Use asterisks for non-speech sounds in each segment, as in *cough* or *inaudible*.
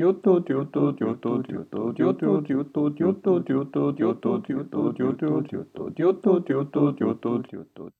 ティオトティオトティオトティオトティオトティオトティオトティオトティオトティオトティオトティオトティオ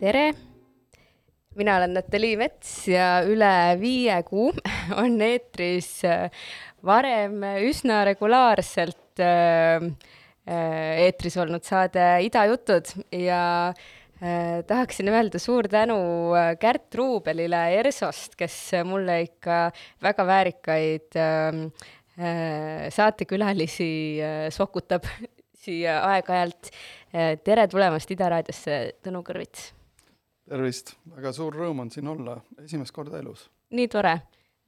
tere! mina olen Natalii Mets ja üle viie kuu *laughs* on eetris äh, varem üsna regulaarselt äh, äh, eetris olnud saade Ida jutud ja tahaksin öelda suur tänu Kärt Ruubelile ERSO-st, kes mulle ikka väga väärikaid saatekülalisi sokutab *laughs* siia aeg-ajalt. tere tulemast Ida raadiosse, Tõnu Kõrvits tervist, väga suur rõõm on siin olla, esimest korda elus. nii tore.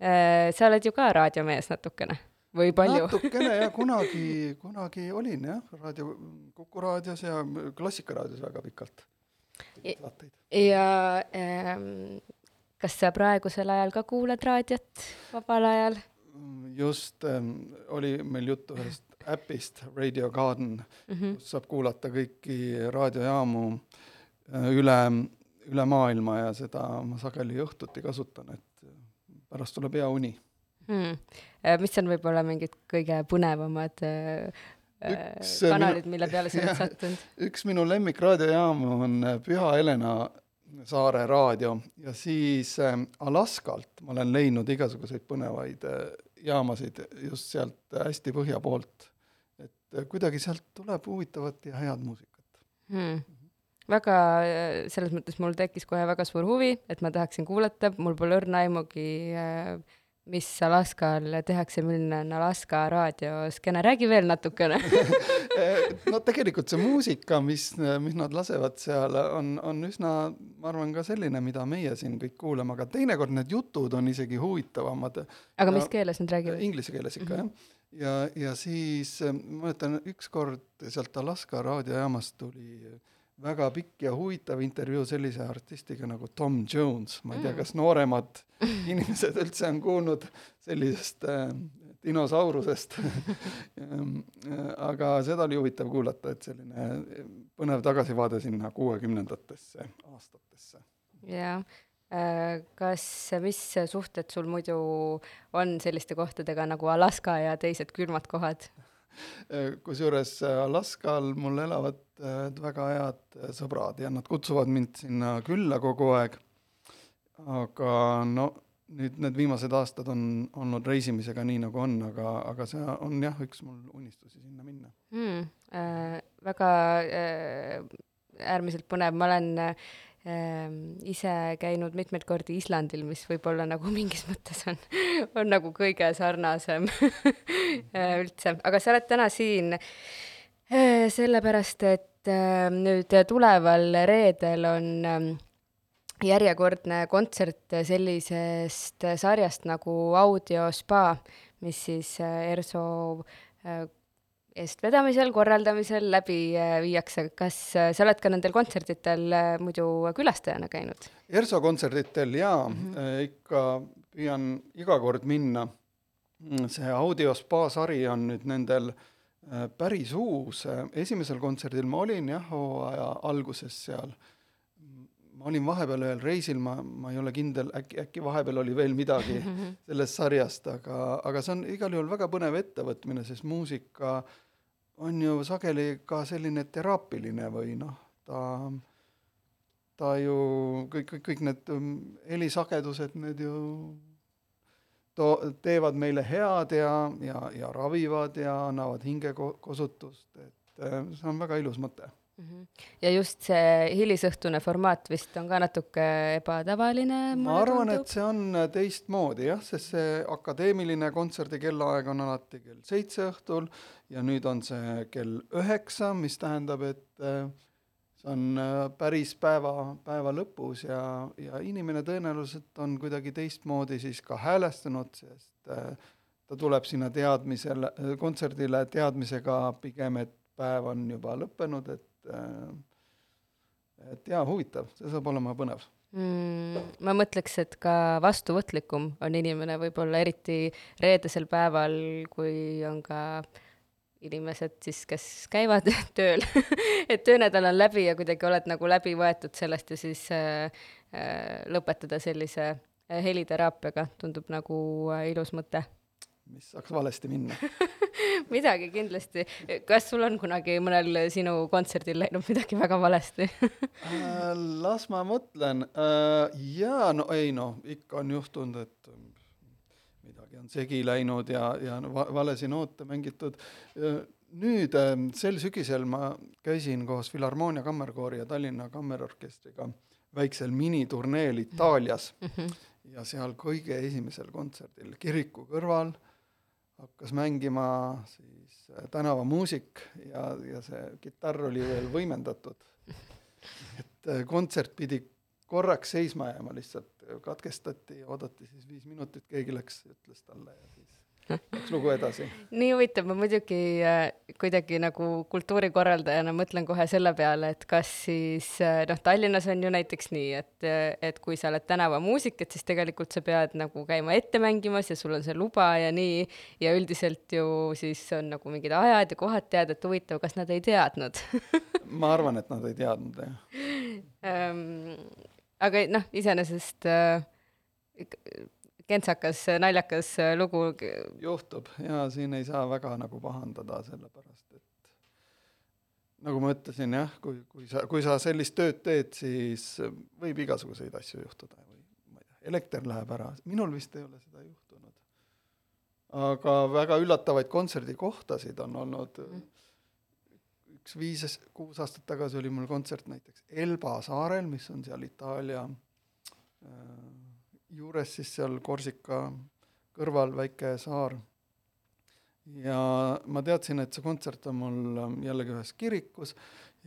Äh, sa oled ju ka raadiomees natukene või palju? natukene jah, *laughs* kunagi, kunagi olin jah, raadio, Kuku raadios ja Klassikaraadios väga pikalt. ja ähm, kas sa praegusel ajal ka kuulad raadiot vabal ajal? just ähm, oli meil juttu ühest äpist, Radio Garden mm, -hmm. kus saab kuulata kõiki raadiojaamu äh, üle üle maailma ja seda ma sageli õhtuti kasutan, et pärast tuleb hea uni. Hmm.. Äh, mis on võib-olla mingid kõige põnevamad äh, üks kanalid, mille peale sa oled *laughs* sattunud? üks minu lemmikraadiojaamu on Püha Helena saare raadio ja siis äh, Alaskalt ma olen leidnud igasuguseid põnevaid äh, jaamasid just sealt hästi põhja poolt. et äh, kuidagi sealt tuleb huvitavat ja head muusikat. Hmm väga, selles mõttes mul tekkis kohe väga suur huvi, et ma tahaksin kuulata, mul pole õrna aimugi, äh, mis Alaskal tehakse, milline on Alaska raadioskeene, räägi veel natukene *laughs* *laughs* no tegelikult see muusika, mis, mis nad lasevad seal, on, on üsna, ma arvan, ka selline, mida meie siin kõik kuulame, aga teinekord need jutud on isegi huvitavamad. aga mis keeles nad räägivad? Inglise keeles ikka mm, -hmm. jah. ja, ja siis ma mäletan, ükskord sealt Alaska raadiojaamast tuli väga pikk ja huvitav intervjuu sellise artistiga nagu Tom Jones, ma ei tea, mm. kas nooremad *laughs* inimesed üldse on kuulnud sellisest äh, dinosaurusest ähm, *laughs* äh, aga seda oli huvitav kuulata, et selline põnev tagasivaade sinna kuuekümnendatesse aastatesse. jah äh,, kas, mis suhted sul muidu on selliste kohtadega nagu Alaska ja teised külmad kohad? *laughs* Äh, kusjuures äh, Alaskal mul elavad äh, väga head sõbrad ja nad kutsuvad mind sinna külla kogu aeg. aga no nüüd need viimased aastad on olnud reisimisega nii, nagu on, aga, aga see on jah, üks mul unistusi sinna minna mm,. Äh, väga äh, äärmiselt põnev, ma olen äh, ise käinud mitmeid kordi Islandil, mis võib-olla nagu *laughs* mingis mõttes on, on nagu kõige sarnasem äh, üldse, aga sa oled täna siin äh, sellepärast, et äh, nüüd tuleval reedel on äh, järjekordne kontsert sellisest sarjast nagu Audio Spa, mis siis ERSO eestvedamisel, korraldamisel läbi äh, viiakse. kas sa oled ka nendel kontserditel muidu külastajana käinud? ERSO kontserditel jaa mm, -hmm. ikka püüan iga kord minna. see Audio Spa sari on nüüd nendel päris uus, esimesel kontserdil ma olin jah, hooaja alguses seal ma olin vahepeal ühel reisil, ma, ma ei ole kindel, äkki, äkki vahepeal oli veel midagi *laughs* sellest sarjast, aga, aga see on igal juhul väga põnev ettevõtmine, sest muusika on ju sageli ka selline teraapiline või noh, ta, ta ju kõik, kõik, kõik need um, helisagedused, need ju to-, teevad meile head ja, ja, ja ravivad ja annavad hingekosutust, et äh, see on väga ilus mõte. Ja just see hilisõhtune formaat vist on ka natuke ebatavaline. ma arvan, et see on teistmoodi jah, sest see akadeemiline kontserdi kellaaeg on alati kell seitse õhtul ja nüüd on see kell üheksa, mis tähendab, et äh, see on äh, päris päeva, päeva lõpus ja, ja inimene tõenäoliselt on kuidagi teistmoodi siis ka häälestunud, sest äh, ta tuleb sinna teadmisele, kontserdile teadmisega pigem, et päev on juba lõppenud, et et, et jaa, huvitav, see saab olema põnev mm,. ma mõtleks, et ka vastuvõtlikum on inimene võib-olla eriti reedesel päeval, kui on ka inimesed siis, kes käivad *laughs* tööl et töönädal on läbi ja kuidagi oled nagu läbi võetud sellest ja siis äh, äh, lõpetada sellise äh, heliteraapiaga tundub nagu äh, ilus mõte mis saaks valesti minna *laughs* midagi kindlasti. kas sul on kunagi mõnel sinu kontserdil läinud midagi väga valesti *laughs* äh, las ma mõtlen. Äh, jaa, no ei noh, ikka on juhtunud, et midagi on segi läinud ja, ja valesid noote mängitud. nüüd sel sügisel ma käisin koos Filharmoonia Kammerkoori ja Tallinna Kammerorkestriga väiksel miniturneel Itaalias mm -hmm. ja seal kõige esimesel kontserdil kiriku kõrval äh, hakkas mängima siis äh, tänavamuusik ja, ja see kitarr oli veel võimendatud. et äh, kontsert pidi korraks seisma jääma, lihtsalt katkestati oodati siis viis minutit, keegi läks, ütles talle ja siis läks lugu edasi. nii huvitav, ma muidugi äh, kuidagi nagu kultuurikorraldajana mõtlen kohe selle peale, et kas siis äh, noh, Tallinnas on ju näiteks nii, et, äh, et kui sa oled tänavamuusik, et siis tegelikult sa pead nagu käima ette mängimas ja sul on see luba ja nii, ja üldiselt ju siis on nagu mingid ajad ja kohad teada, et huvitav, kas nad ei teadnud *laughs* ma arvan, et nad ei teadnud, jah um,. aga noh, iseenesest äh, kentsakas, naljakas lugu. juhtub ja siin ei saa väga nagu pahandada, sellepärast et nagu ma ütlesin jah, kui, kui sa, kui sa sellist tööd teed, siis võib igasuguseid asju juhtuda või ma ei tea, elekter läheb ära, minul vist ei ole seda juhtunud. aga väga üllatavaid kontserdikohtasid on olnud mm. üks viis, kuus aastat tagasi oli mul kontsert näiteks Elba saarel, mis on seal Itaalia äh, juures siis seal Korsika kõrval väike saar. ja ma teadsin, et see kontsert on mul ähm, jällegi ühes kirikus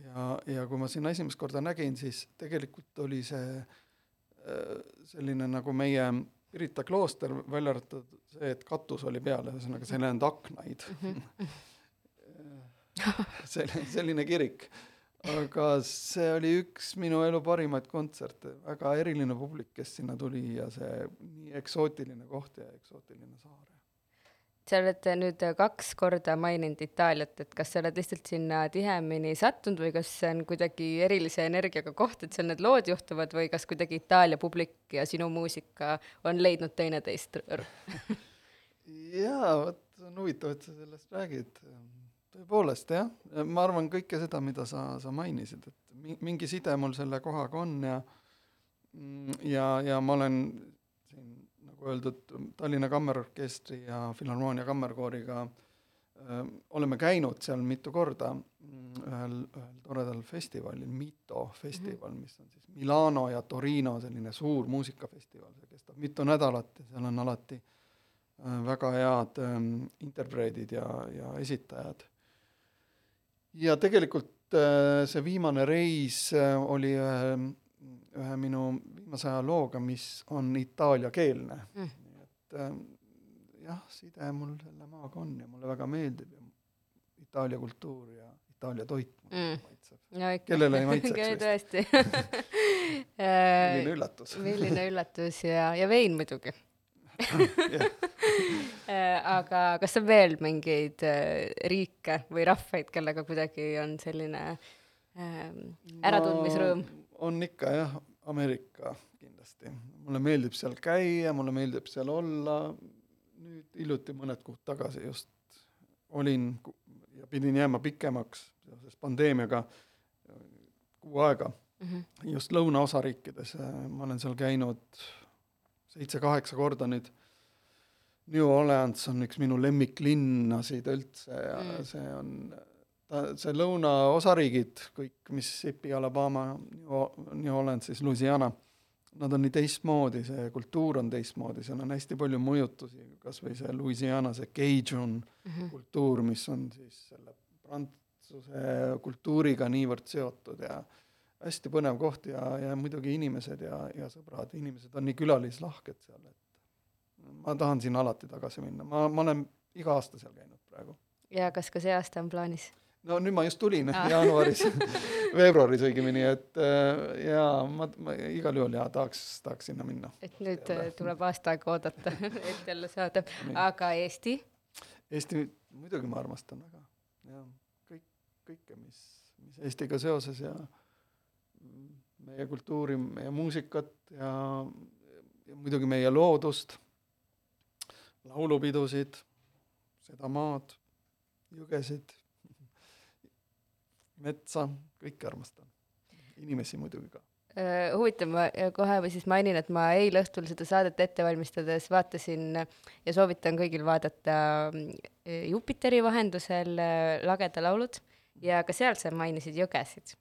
ja, ja kui ma sinna esimest korda nägin, siis tegelikult oli see äh, selline nagu meie Pirita klooster, välja arvatud see, et katus oli peal, ühesõnaga seal ei olnud aknaid mhm. *laughs* selline, selline kirik aga see oli üks minu elu parimaid kontserte, väga eriline publik, kes sinna tuli ja see nii eksootiline koht ja eksootiline saar. sa oled nüüd kaks korda maininud Itaaliat, et kas sa oled lihtsalt sinna tihemini sattunud või kas see on kuidagi erilise energiaga koht, et seal need lood juhtuvad või kas kuidagi Itaalia publik ja sinu muusika on leidnud teineteist *laughs* jaa, vot see on huvitav, et sa sellest räägid tõepoolest jah, ma arvan kõike seda, mida sa, sa mainisid, et mingi side mul selle kohaga on ja ja, ja ma olen siin, nagu öeldud, Tallinna Kammerorkestri ja Filharmoonia Kammerkooriga öö, oleme käinud seal mitu korda ühel, ühel toredal festivalil, Mito festival mm, -hmm. mis on siis Milano ja Torino selline suur muusikafestival, see kestab mitu nädalat ja seal on alati öö, väga head öö, interpreedid ja, ja esitajad. Ja tegelikult öö, see viimane reis öö, oli ühe ühe minu viimase aja looga, mis on itaaliakeelne. Mm.. et äh, jah, side mul selle maaga on ja mulle väga meeldib ja Itaalia kultuur ja Itaalia toit mulle mm. maitseb. No,. kellele ei *laughs* maitseks tõesti. *laughs* Milline üllatus. milline üllatus ja, ja vein muidugi *laughs* *laughs* aga kas on veel mingeid äh, riike või rahvaid, kellega kuidagi on selline äh, äratundmisrõõm no,? on ikka jah, Ameerika kindlasti. mulle meeldib seal käia, mulle meeldib seal olla, nüüd hiljuti, mõned kuud tagasi just olin ja pidin jääma pikemaks seoses pandeemiaga kuu aega mm -hmm. just lõunaosariikides, ma olen seal käinud seitse-kaheksa korda nüüd. New Orleans on üks minu lemmiklinnasid üldse ja mm. see on ta, see lõunaosariigid, kõik Mississippi, Alabama, New Orleans, siis Louisiana, nad on nii teistmoodi, see kultuur on teistmoodi, seal on hästi palju mõjutusi, kas või see Louisiana, see Cajun mm -hmm. kultuur, mis on siis selle prantsuse kultuuriga niivõrd seotud ja hästi põnev koht ja, ja muidugi inimesed ja, ja sõbrad, inimesed on nii külalislahked seal, et ma tahan sinna alati tagasi minna, ma, ma olen iga aasta seal käinud praegu. ja kas ka see aasta on plaanis? no nüüd ma just tulin ah. jaanuaris *laughs* veebruaris õigemini, et äh, jaa, ma, ma igal juhul jaa, tahaks, tahaks sinna minna. et nüüd jälle. tuleb aasta aega oodata, *laughs* et jälle saada, aga Eesti? Eesti muidugi ma armastan väga, jaa, kõik, kõike, mis, mis Eestiga seoses ja meie kultuuri, meie muusikat ja, ja muidugi meie loodust, laulupidusid, seda maad, jõgesid metsa, kõike armastan. inimesi muidugi ka äh, huvitav, ma kohe või siis mainin, et ma eile õhtul seda saadet ette valmistades vaatasin ja soovitan kõigil vaadata äh, Jupiteri vahendusel äh, Lageda laulud ja ka seal sa mainisid jõgesid.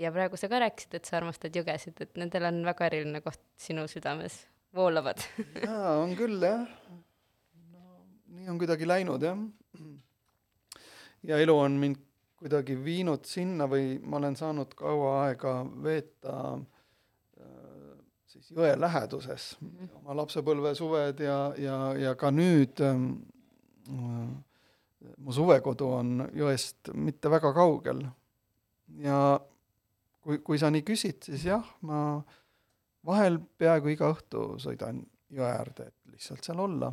ja praegu sa ka rääkisid, et sa armastad jõgesid, et nendel on väga eriline koht sinu südames, voolavad jaa, on küll jah. Nii on kuidagi läinud jah. ja elu on mind kuidagi viinud sinna või ma olen saanud kaua aega veeta äh, siis jõe läheduses mm, -hmm. oma lapsepõlve suved ja, ja, ja ka nüüd äh, mu suvekodu on jõest mitte väga kaugel. ja kui, kui sa nii küsid, siis jah, ma vahel peaaegu iga õhtu sõidan jõe äärde, et lihtsalt seal olla.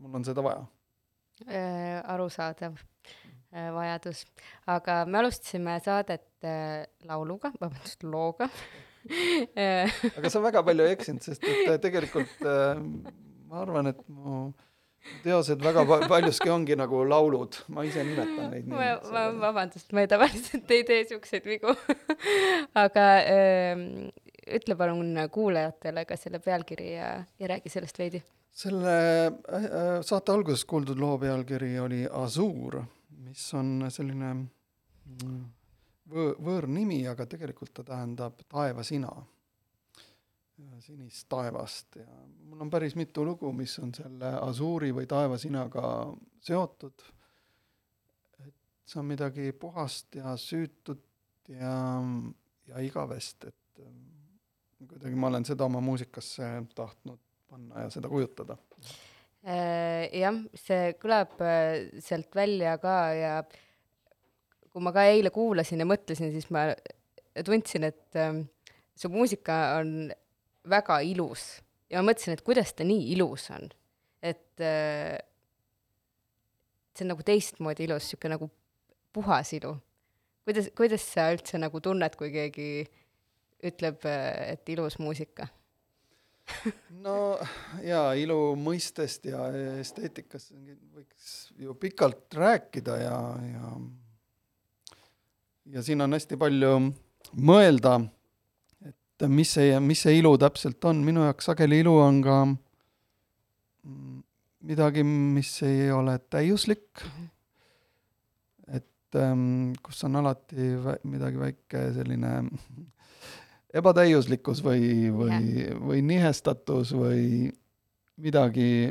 Mul on seda vaja äh,. arusaadav Äh, vajadus, aga me alustasime saadet äh, lauluga, vabandust, looga *laughs* aga sa väga palju ei eksinud, sest et äh, tegelikult ma arvan, et mu teosed väga paljuski ongi nagu laulud, ma ise nimetan neid nii. ma, vabandust, ma tavaliselt ei tee siukseid vigu *laughs* aga öö, ütle palun kuulajatele ka selle pealkiri ja, ja räägi sellest veidi. selle äh, saate alguses kuuldud loo pealkiri oli Azuur mis on selline mm, võõ-, võõrnimi, aga tegelikult ta tähendab taevasina, sinist taevast ja mul on päris mitu lugu, mis on selle asuuri või taevasinaga seotud, et see on midagi puhast ja süütut ja, ja igavest, et mm, kuidagi ma olen seda oma muusikasse tahtnud panna ja seda kujutada Äh, jah, see kõlab äh, sealt välja ka ja kui ma ka eile kuulasin ja mõtlesin, siis ma tundsin, et ähm, su muusika on väga ilus ja ma mõtlesin, et kuidas ta nii ilus on. et äh, see on nagu teistmoodi ilus, niisugune nagu puhas ilu. kuidas, kuidas sa üldse nagu tunned, kui keegi ütleb, et ilus muusika? *laughs* No jaa, ilu mõistest ja esteetikast võiks ju pikalt rääkida ja, ja ja siin on hästi palju mõelda, et mis see, mis see ilu täpselt on, minu jaoks sageli ilu on ka midagi, mis ei ole täiuslik, et ähm, kus on alati midagi väike selline ebatäiuslikkus või, või, või nihestatus või midagi,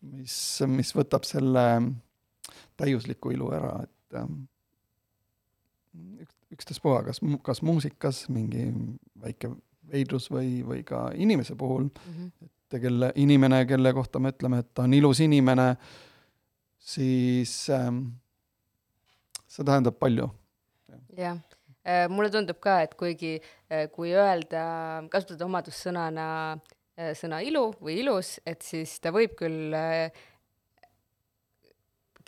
mis, mis võtab selle täiusliku ilu ära, et ähm, üks, ükstaspuha, kas, kas muusikas mingi väike veidrus või, või ka inimese puhul mm, -hmm. et kelle, inimene, kelle kohta me ütleme, et ta on ilus inimene, siis ähm, see tähendab palju. jah äh, mulle tundub ka, et kuigi äh, kui öelda, kasutada omadussõnana äh, sõna ilu või ilus, et siis ta võib küll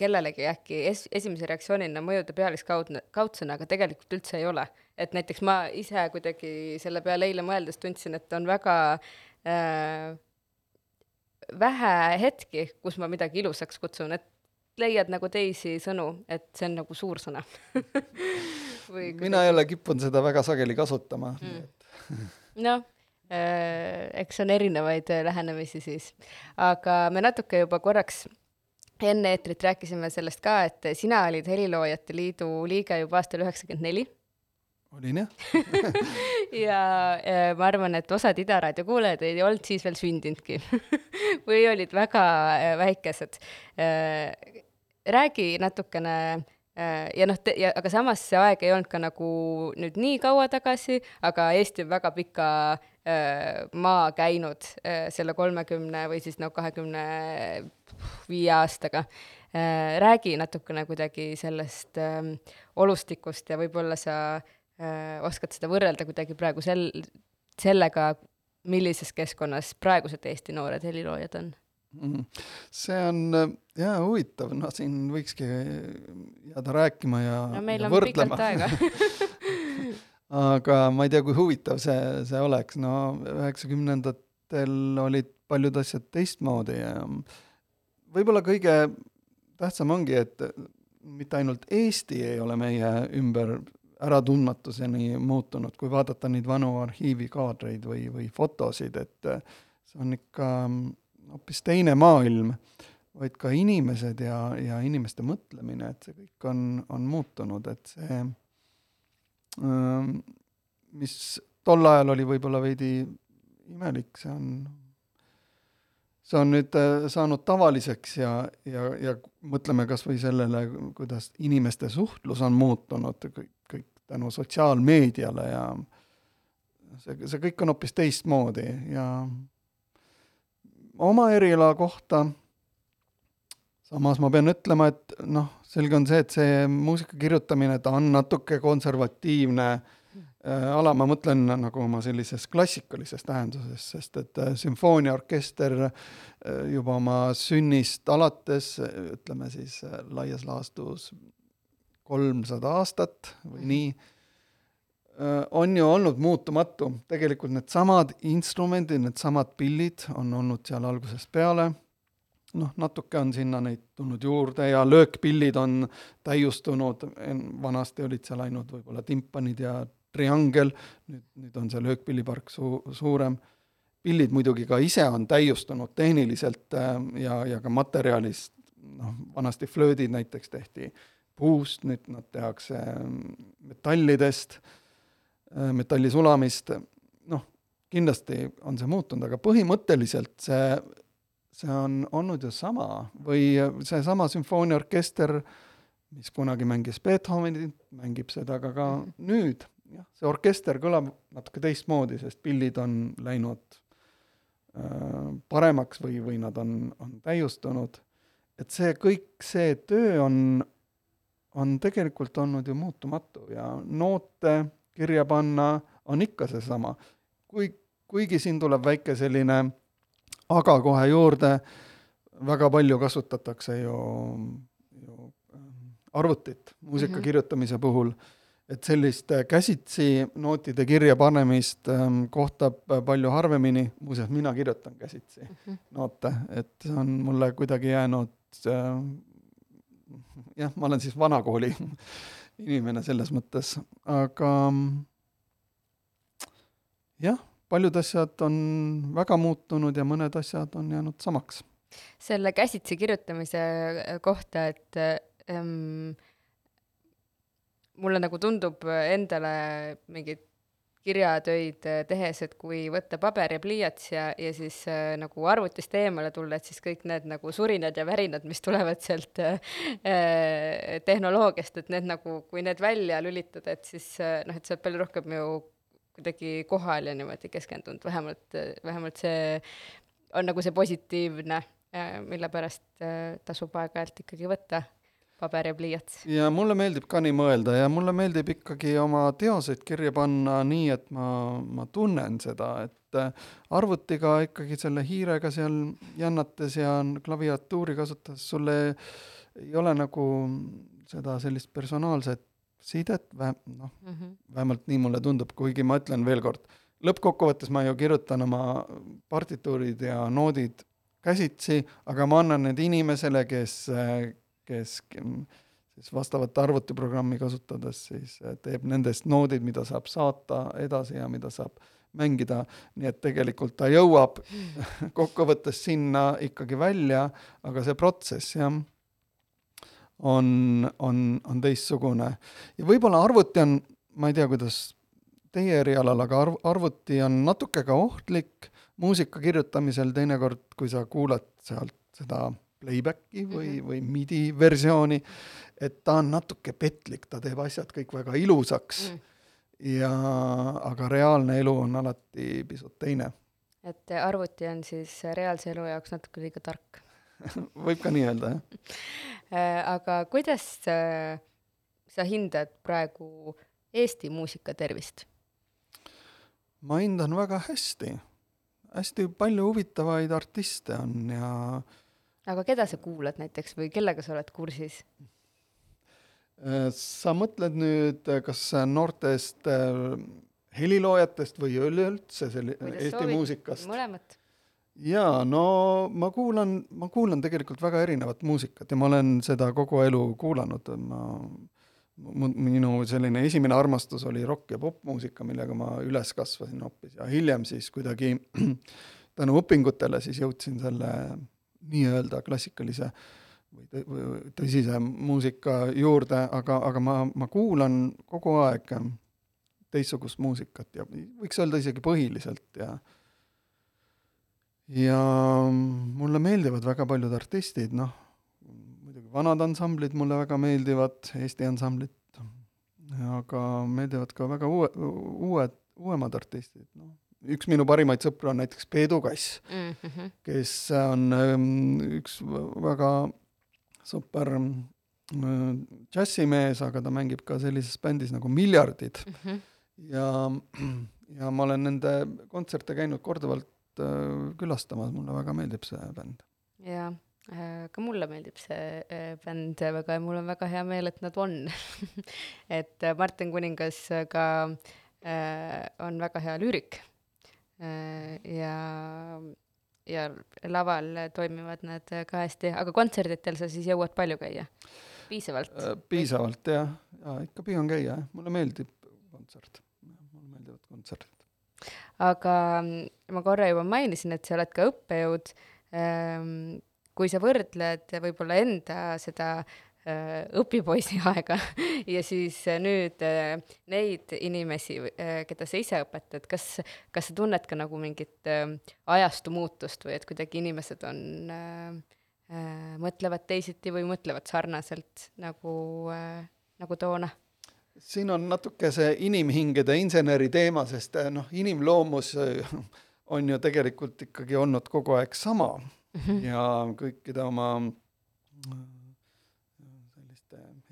kellelegi äkki es-, esimese reaktsioonina mõjuda pealiskaudne, kaudsena, aga tegelikult üldse ei ole. et näiteks ma ise kuidagi selle peale eile mõeldes tundsin, et on väga äh, vähe hetki, kus ma midagi ilusaks kutsun, et leiad nagu teisi sõnu, et see on nagu suur sõna *laughs* mina ei ole kippunud seda väga sageli kasutama mm.. *laughs* noh äh,, eks on erinevaid äh, lähenemisi siis, aga me natuke juba korraks enne eetrit rääkisime sellest ka, et sina olid Heliloojate Liidu liige juba aastal üheksakümmend neli. olin jah *laughs* ja äh, ma arvan, et osad Ida raadio kuulajad ei olnud siis veel sündinudki või olid väga väikesed. Äh, räägi natukene ja noh, ja aga samas see aeg ei olnud ka nagu nüüd nii kaua tagasi, aga Eesti on väga pika maa käinud selle kolmekümne või siis noh, kahekümne viie aastaga. Äh, räägi natukene kuidagi sellest ähm, olustikust ja võib-olla sa äh, oskad seda võrrelda kuidagi praegu sel-, sellega, millises keskkonnas praegused Eesti noored heliloojad on? See on äh, jaa huvitav, noh siin võikski jääda rääkima ja no meil ja on pikalt aega. *laughs* Aga ma ei tea, kui huvitav see, see oleks, no üheksakümnendatel olid paljud asjad teistmoodi ja võib-olla kõige tähtsam ongi, et mitte ainult Eesti ei ole meie ümber äratundmatuseni muutunud, kui vaadata neid vanu arhiivikaadreid või, või fotosid, et see on ikka hoopis teine maailm, vaid ka inimesed ja, ja inimeste mõtlemine, et see kõik on, on muutunud, et see, mis tol ajal oli võib-olla veidi imelik, see on see on nüüd äh, saanud tavaliseks ja, ja, ja mõtleme kas või sellele, kuidas inimeste suhtlus on muutunud kõik, kõik tänu sotsiaalmeediale ja see, see kõik on hoopis teistmoodi ja oma eriala kohta. Samas ma pean ütlema, et noh, selge on see, et see muusika kirjutamine, ta on natuke konservatiivne. Äh, Äh, ala ma mõtlen nagu oma sellises klassikalises tähenduses, sest et äh, sümfooniaorkester äh, juba oma sünnist alates, ütleme siis laias laastus kolmsada aastat või nii, on ju olnud muutumatu. tegelikult needsamad instrumendid, needsamad pillid on olnud seal algusest peale, noh, natuke on sinna neid tulnud juurde ja löökpillid on täiustunud, vanasti olid seal ainult võib-olla timpanid ja triangel, nüüd, nüüd on see löökpillipark su-, suurem, pillid muidugi ka ise on täiustunud tehniliselt äh, ja, ja ka materjalist, noh, vanasti flöödid näiteks tehti puust, nüüd nad tehakse ähm, metallidest, äh, metallisulamist, noh, kindlasti on see muutunud, aga põhimõtteliselt see, see on olnud ju sama või seesama sümfooniaorkester, mis kunagi mängis Beethovenit, mängib seda ka, ka nüüd. Jah, see orkester kõlab natuke teistmoodi, sest pillid on läinud äh, paremaks või, või nad on, on täiustunud. et see kõik, see töö on, on tegelikult olnud ju muutumatu ja noote kirja panna on ikka seesama. kui, kuigi siin tuleb väike selline aga kohe juurde, väga palju kasutatakse ju, ju ähm, arvutit muusika mm -hmm. kirjutamise puhul et sellist äh, käsitsi nootide kirja panemist ähm, kohtab äh, palju harvemini, muuseas, mina kirjutan käsitsi mm -hmm. noote, et see on mulle kuidagi jäänud äh, jah, ma olen siis vanakooli inimene selles mõttes, aga jah, paljud asjad on väga muutunud ja mõned asjad on jäänud samaks. selle käsitsi kirjutamise kohta, et ähm, mulle nagu tundub endale mingit kirjatöid äh, tehes, et kui võtta paber ja pliiats ja, ja siis äh, nagu arvutist eemale tulla, et siis kõik need nagu surinad ja värinad, mis tulevad sealt äh, äh, tehnoloogiast, et need nagu, kui need välja lülitada, et siis äh, noh, et sa oled palju rohkem ju kuidagi kohal ja niimoodi keskendunud, vähemalt, vähemalt see on nagu see positiivne äh,, mille pärast äh, tasub aeg-ajalt ikkagi võtta paber ja pliiats. ja mulle meeldib ka nii mõelda ja mulle meeldib ikkagi oma teoseid kirja panna nii, et ma, ma tunnen seda, et äh, arvutiga ikkagi selle hiirega seal jännates ja klaviatuuri kasutades sul ei ole nagu seda sellist personaalset sidet, vähe-, noh mm -hmm., vähemalt nii mulle tundub, kuigi ma ütlen veel kord, lõppkokkuvõttes ma ju kirjutan oma partituurid ja noodid käsitsi, aga ma annan need inimesele, kes, kes siis vastavat arvutiprogrammi kasutades siis äh, teeb nendest noodid, mida saab saata edasi ja mida saab mängida, nii et tegelikult ta jõuab *laughs* kokkuvõttes sinna ikkagi välja, aga see protsess, jah, on, on, on teistsugune. ja võib-olla arvuti on, ma ei tea, kuidas teie erialal, aga arv-, arvuti on natuke ka ohtlik muusika kirjutamisel teinekord, kui sa kuulad sealt seda playback'i või -hmm. või midi versiooni, et ta on natuke petlik, ta teeb asjad kõik väga ilusaks mm. ja, aga reaalne elu on alati pisut teine. et arvuti on siis reaalse elu jaoks natuke liiga tark *laughs* võib ka nii öelda, jah *laughs* äh, aga kuidas äh, sa hindad praegu Eesti muusika tervist? ma hindan väga hästi. hästi palju huvitavaid artiste on ja äh, aga keda sa kuulad näiteks või kellega sa oled kursis? Äh, sa mõtled nüüd kas noortest äh, heliloojatest või üleüldse selli-, Eesti soovid? muusikast? mõlemat. jaa, no ma kuulan, ma kuulan tegelikult väga erinevat muusikat ja ma olen seda kogu elu kuulanud, ma minu selline esimene armastus oli rokk- ja popmuusika, millega ma üles kasvasin hoopis ja hiljem siis kuidagi *clears throat* tänu õpingutele siis jõudsin selle nii-öelda klassikalise või, tõ või tõsise muusika juurde, aga, aga ma, ma kuulan kogu aeg teistsugust muusikat ja võiks öelda isegi põhiliselt ja ja mulle meeldivad väga paljud artistid, noh, muidugi vanad ansamblid mulle väga meeldivad, Eesti ansamblid, aga meeldivad ka väga uue, uued, uuemad artistid, noh, üks minu parimaid sõpru on näiteks Peedu Kass mm, -hmm. kes on ähm, üks väga super äh, džässimees, aga ta mängib ka sellises bändis nagu Miljardid mm. -hmm. ja, ja ma olen nende kontserte käinud korduvalt äh, külastamas, mulle väga meeldib see bänd. jaa äh, ka mulle meeldib see bänd väga ja mul on väga hea meel, et nad on *laughs* et Martin Kuningas ka äh, on väga hea lüürik Äh, ja, ja laval toimivad nad ka hästi, aga kontserditel sa siis jõuad palju käia? piisavalt? Äh, piisavalt jah, ja ikka püüan käia, jah, mulle meeldib kontsert, mulle meeldivad kontserdid. aga mm, ma korra juba mainisin, et sa oled ka õppejõud. Ähm, kui sa võrdled võib-olla enda seda Äh, õpipoisi *laughs* aega ja siis äh, nüüd äh, neid inimesi, keda sa ise õpetad, kas, kas sa tunned ka nagu mingit ajastu muutust või et kuidagi inimesed on äh,, mõtlevad teisiti või mõtlevad sarnaselt nagu äh,, nagu toona? siin on natuke see inimhingede inseneri teema, sest noh, inimloomus on ju tegelikult ikkagi olnud kogu aeg sama mm -hmm. ja kõikide oma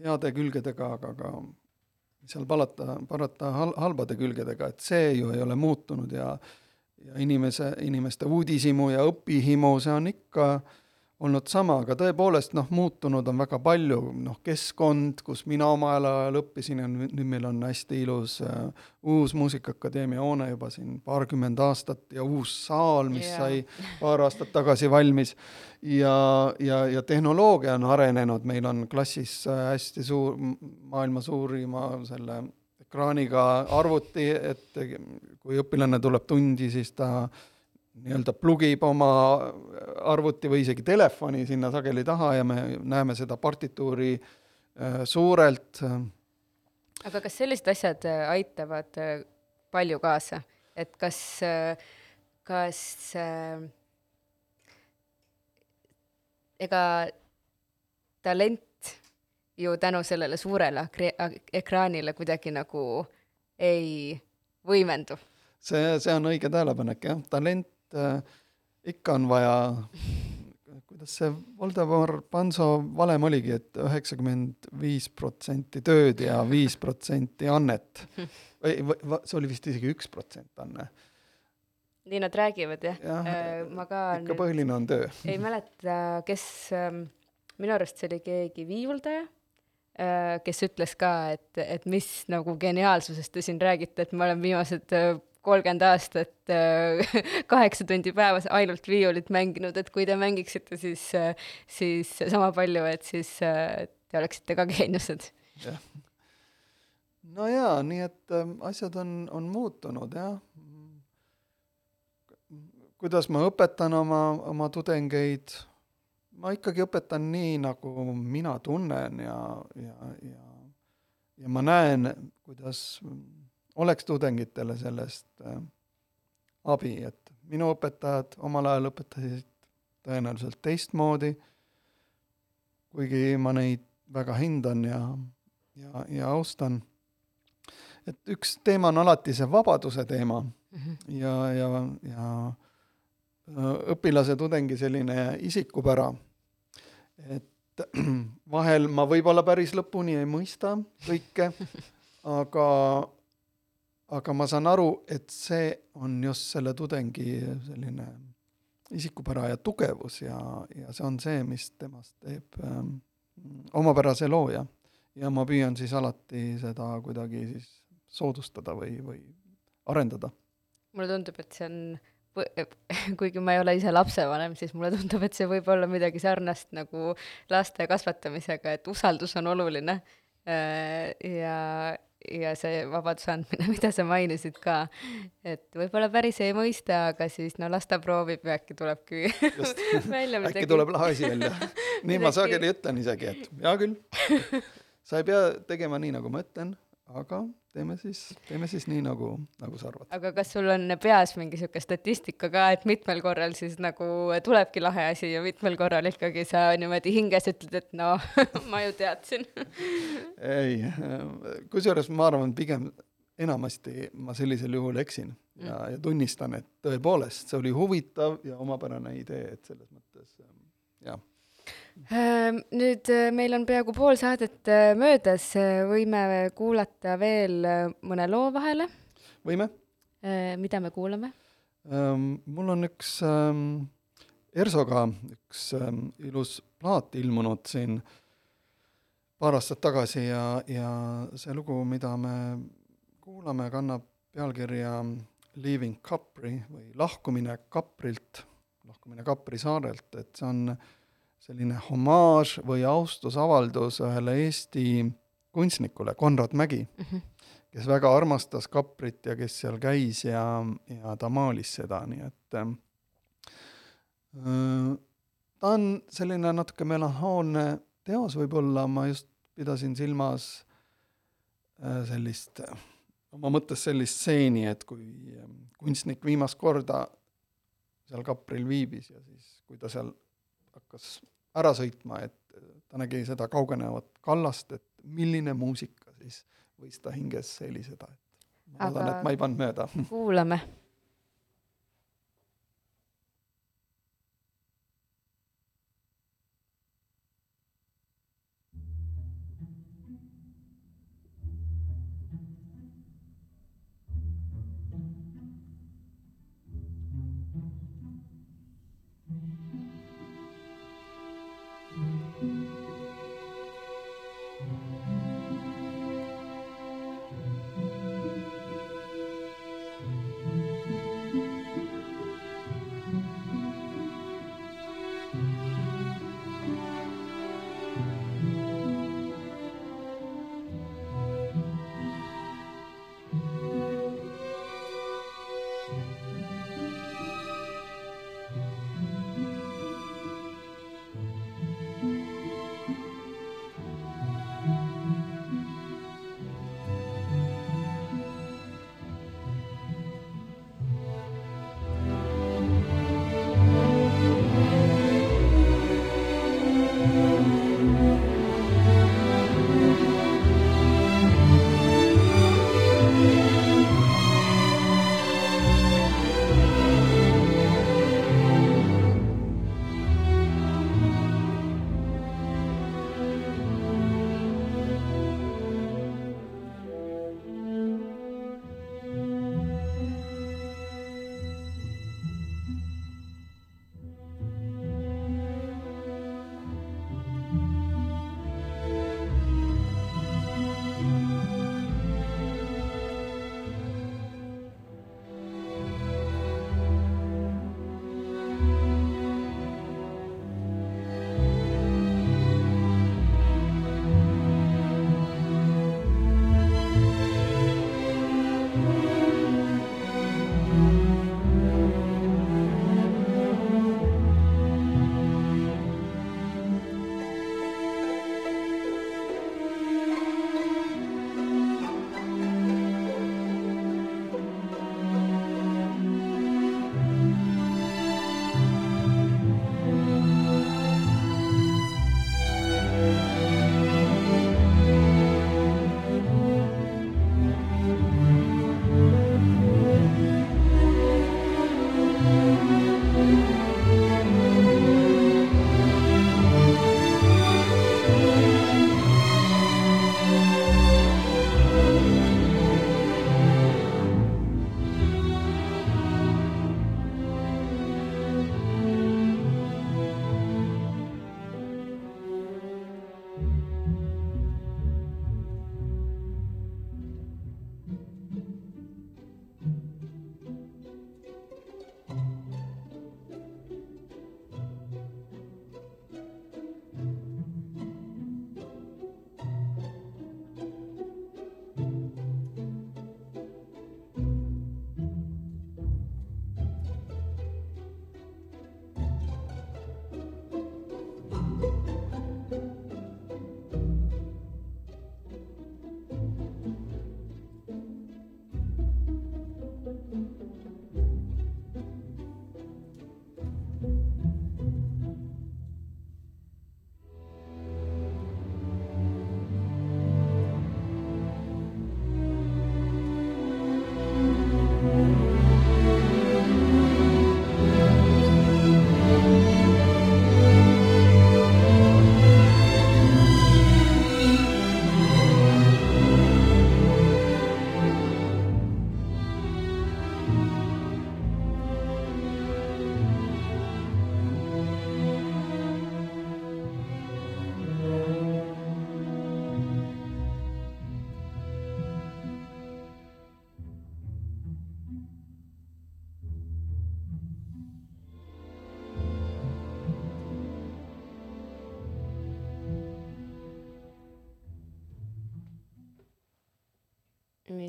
heade külgedega, aga ka mis seal palata, parata hal-, halbade külgedega, et see ju ei ole muutunud ja ja inimese, inimeste uudishimu ja õpihimu, see on ikka äh, olnud sama, aga tõepoolest noh, muutunud on väga palju, noh, keskkond, kus mina omal ajal õppisin ja nüüd meil on hästi ilus äh, uus Muusikaakadeemia hoone juba siin paarkümmend aastat ja uus saal, mis yeah. sai paar aastat tagasi valmis. ja, ja, ja tehnoloogia on arenenud, meil on klassis äh, hästi suur, maailma suurima selle ekraaniga arvuti, et kui õpilane tuleb tundi, siis ta nii-öelda plugib oma arvuti või isegi telefoni sinna sageli taha ja me näeme seda partituuri äh, suurelt. aga kas sellised asjad äh, aitavad äh, palju kaasa, et kas, kas ega talent ju tänu sellele suurele ekraanile kuidagi nagu ei võimendu. see, see on õige tähelepanek, jah, talent äh, ikka on vaja, kuidas see Voldemar Panso valem oligi et, et üheksakümmend viis protsenti tööd ja viis protsenti annet. või, või see oli vist isegi üks protsent anne nii nad räägivad jah ja,, äh, ma ka ikka nüüd põhiline on töö. ei mäleta, kes ähm,, minu arust see oli keegi viiuldaja äh,, kes ütles ka, et, et mis nagu geniaalsusest te siin räägite, et ma olen viimased äh, kolmkümmend aastat äh, *laughs* kaheksa tundi päevas ainult viiulit mänginud, et kui te mängiksite siis, äh, siis sama palju, et siis te oleksite ka geeniused. jah. no jaa, nii et äh, asjad on, on muutunud jah kuidas ma õpetan oma, oma tudengeid, ma ikkagi õpetan nii, nagu mina tunnen ja, ja, ja ja ma näen, kuidas oleks tudengitele sellest äh, abi, et minu õpetajad omal ajal õpetasid tõenäoliselt teistmoodi, kuigi ma neid väga hindan ja, ja, ja austan. et üks teema on alati see vabaduse teema mm -hmm. ja, ja, ja õpilase, tudengi selline isikupära. et *clears throat* vahel ma võib-olla päris lõpuni ei mõista kõike, aga, aga ma saan aru, et see on just selle tudengi selline isikupära ja tugevus ja, ja see on see, mis temast teeb ähm, omapärase looja. ja ma püüan siis alati seda kuidagi siis soodustada või, või arendada. mulle tundub, et see on *laughs* kuigi ma ei ole ise lapsevanem, siis mulle tundub, et see võib olla midagi sarnast nagu laste kasvatamisega, et usaldus on oluline. Äh, ja, ja see vabaduse andmine, *laughs* mida sa mainisid ka, et võib-olla päris ei mõista, aga siis no las ta proovib ja äkki tulebki *laughs* välja midagi. äkki tuleb lahe asi välja. *laughs* nii ma sageli ütlen isegi, et hea küll, sa ei pea tegema nii, nagu ma ütlen, aga teeme siis, teeme siis nii, nagu, nagu sa arvad. aga kas sul on peas mingi niisugune statistika ka, et mitmel korral siis nagu tulebki lahe asi ja mitmel korral ikkagi sa niimoodi hinges ütled, et noh *laughs* ma ju teadsin ei, kusjuures ma arvan, pigem enamasti ma sellisel juhul eksin ja mm., ja tunnistan, et tõepoolest, see oli huvitav ja omapärane idee, et selles mõttes jah nüüd äh, meil on peaaegu pool saadet äh, möödas, äh, võime kuulata veel mõne loo vahele? võime. mida me kuulame? Ehm, mul on üks ähm, Ersoga üks ilus plaat ilmunud siin paar aastat tagasi ja, ja see lugu, mida me kuulame, kannab pealkirja Leaving Capri või Lahkumine Kaprilt, lahkumine Kapri saarelt, et see on äh, selline homaaž või austusavaldus ühele Eesti kunstnikule, Konrad Mägi mm, -hmm. kes väga armastas Kaprit ja kes seal käis ja, ja ta maalis seda, nii et äh, ta on selline natuke melanhoolne teos võib-olla, ma just pidasin silmas äh, sellist, oma mõttes sellist stseeni, et kui äh, kunstnik viimast korda seal Kapril viibis ja siis, kui ta seal hakkas ära sõitma, et ta nägi seda kaugenevat kallast, et milline muusika siis võis ta hinges heliseda, et ma loodan, et ma ei pannud mööda. kuulame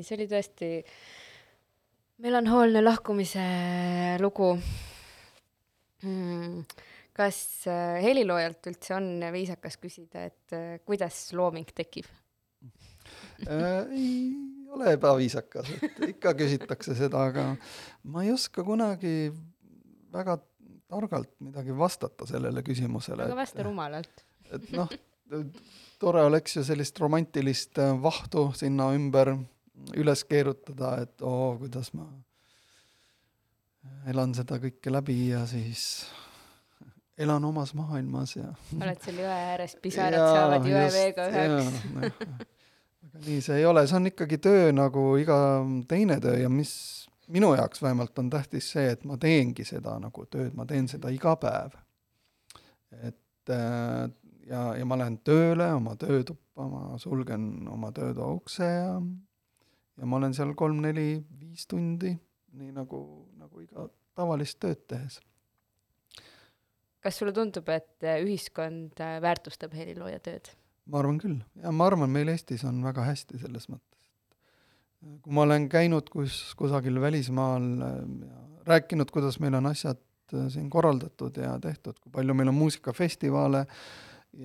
nii, see oli tõesti melanhoolne lahkumise lugu mm,. kas äh, heliloojalt üldse on viisakas küsida, et äh, kuidas looming tekib? äh, ei ole ebaviisakas, et ikka küsitakse seda, aga ma ei oska kunagi väga targalt midagi vastata sellele küsimusele. aga vasta rumalalt. et noh, tore oleks ju sellist romantilist äh, vahtu sinna ümber üles keerutada, et oo, kuidas ma elan seda kõike läbi ja siis elan omas maailmas ja oled seal jõe ääres, pisarad ja, saavad jõeveega üheks. aga nii see ei ole, see on ikkagi töö nagu iga teine töö ja mis minu jaoks vähemalt on tähtis see, et ma teengi seda nagu tööd, ma teen seda iga päev. et äh, ja, ja ma lähen tööle oma töötuppa, ma sulgen oma töötoa ukse ja ja ma olen seal kolm-neli-viis tundi, nii nagu, nagu iga tavalist tööd tehes. kas sulle tundub, et ühiskond väärtustab helilooja tööd? ma arvan küll, ja ma arvan, meil Eestis on väga hästi selles mõttes, et kui ma olen käinud kus, kusagil välismaal ja rääkinud, kuidas meil on asjad siin korraldatud ja tehtud, kui palju meil on muusikafestivale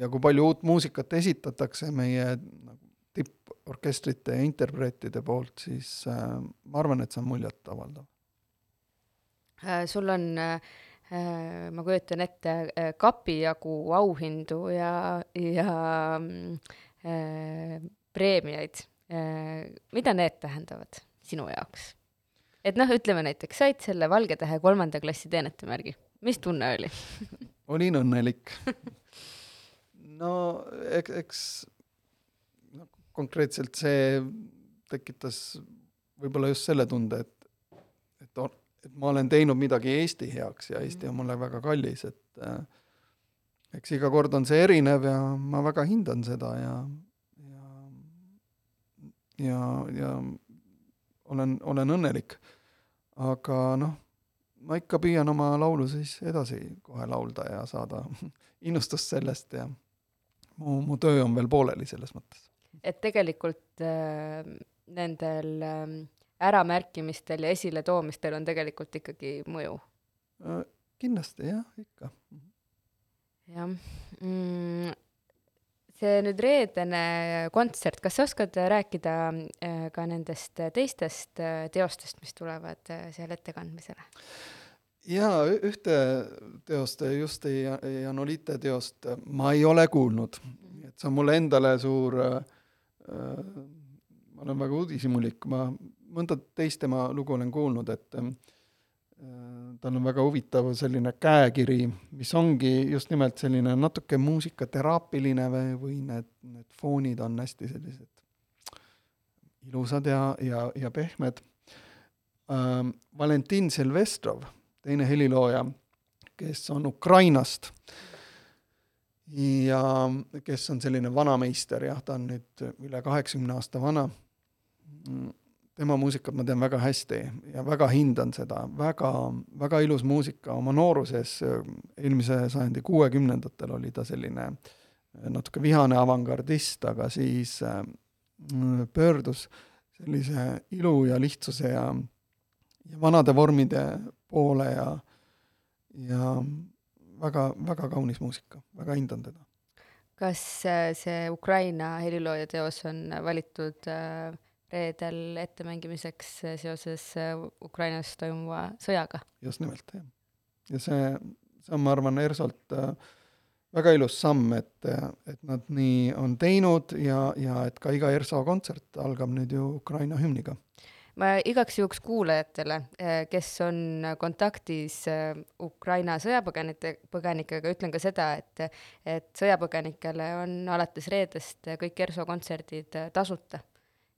ja kui palju uut muusikat esitatakse meie nagu tipporkestrite ja interpreetide poolt, siis äh, ma arvan, et see on muljetavaldav äh,. sul on äh, äh ma kujutan ette, äh, kapi jagu auhindu ja, ja äh, preemiaid äh,. mida need tähendavad sinu jaoks? et noh, ütleme näiteks said selle Valge Tähe kolmanda klassi teenetemärgi, mis tunne oli olin õnnelik *laughs* no eks, eks konkreetselt see tekitas võib-olla just selle tunde, et, et, et ma olen teinud midagi Eesti heaks ja Eesti on mulle väga kallis, et äh, eks iga kord on see erinev ja ma väga hindan seda ja, ja, ja, ja olen, olen õnnelik. aga noh, ma ikka püüan oma laulu siis edasi kohe laulda ja saada *laughs* innustust sellest ja mu, mu töö on veel pooleli selles mõttes et tegelikult äh, nendel äh, äramärkimistel ja esiletoomistel on tegelikult ikkagi mõju äh,? kindlasti jah, ikka. jah mm,. see nüüd reedene kontsert, kas sa oskad rääkida äh, ka nendest teistest äh, teostest, mis tulevad äh, seal ettekandmisele? jaa, ühte teost, Justi Janolite teost ma ei ole kuulnud, et see on mulle endale suur Äh, ma olen väga uudishimulik, ma mõnda teist tema lugu olen kuulnud, et tal on väga huvitav selline käekiri, mis ongi just nimelt selline natuke muusikateraapiline või, või need, need foonid on hästi sellised ilusad ja, ja, ja pehmed ähm,. Valentin Silvestrov, teine helilooja, kes on Ukrainast ja kes on selline vanameister, jah, ta on nüüd üle kaheksakümne aasta vana. Tema muusikat ma tean väga hästi ja väga hindan seda, väga, väga ilus muusika oma nooruses, eelmise sajandi kuuekümnendatel oli ta selline natuke vihane avangardist, aga siis äh, pöördus sellise ilu ja lihtsuse ja, ja vanade vormide poole ja, ja väga, väga kaunis muusika, väga hindan teda. kas äh, see Ukraina helilooja teos on valitud äh, reedel ettemängimiseks seoses äh, Ukrainas toimuva sõjaga. just nimelt, jah. ja see, see on, ma arvan, ERSO-lt väga ilus samm, et, et nad nii on teinud ja, ja et ka iga ERSO kontsert algab nüüd ju Ukraina hümniga. Ma igaks juhuks kuulajatele, äh, kes on kontaktis Ukraina sõjapõgenike, põgenikega, ütlen ka seda, et, et sõjapõgenikele on alates reedest kõik ERSO kontserdid tasuta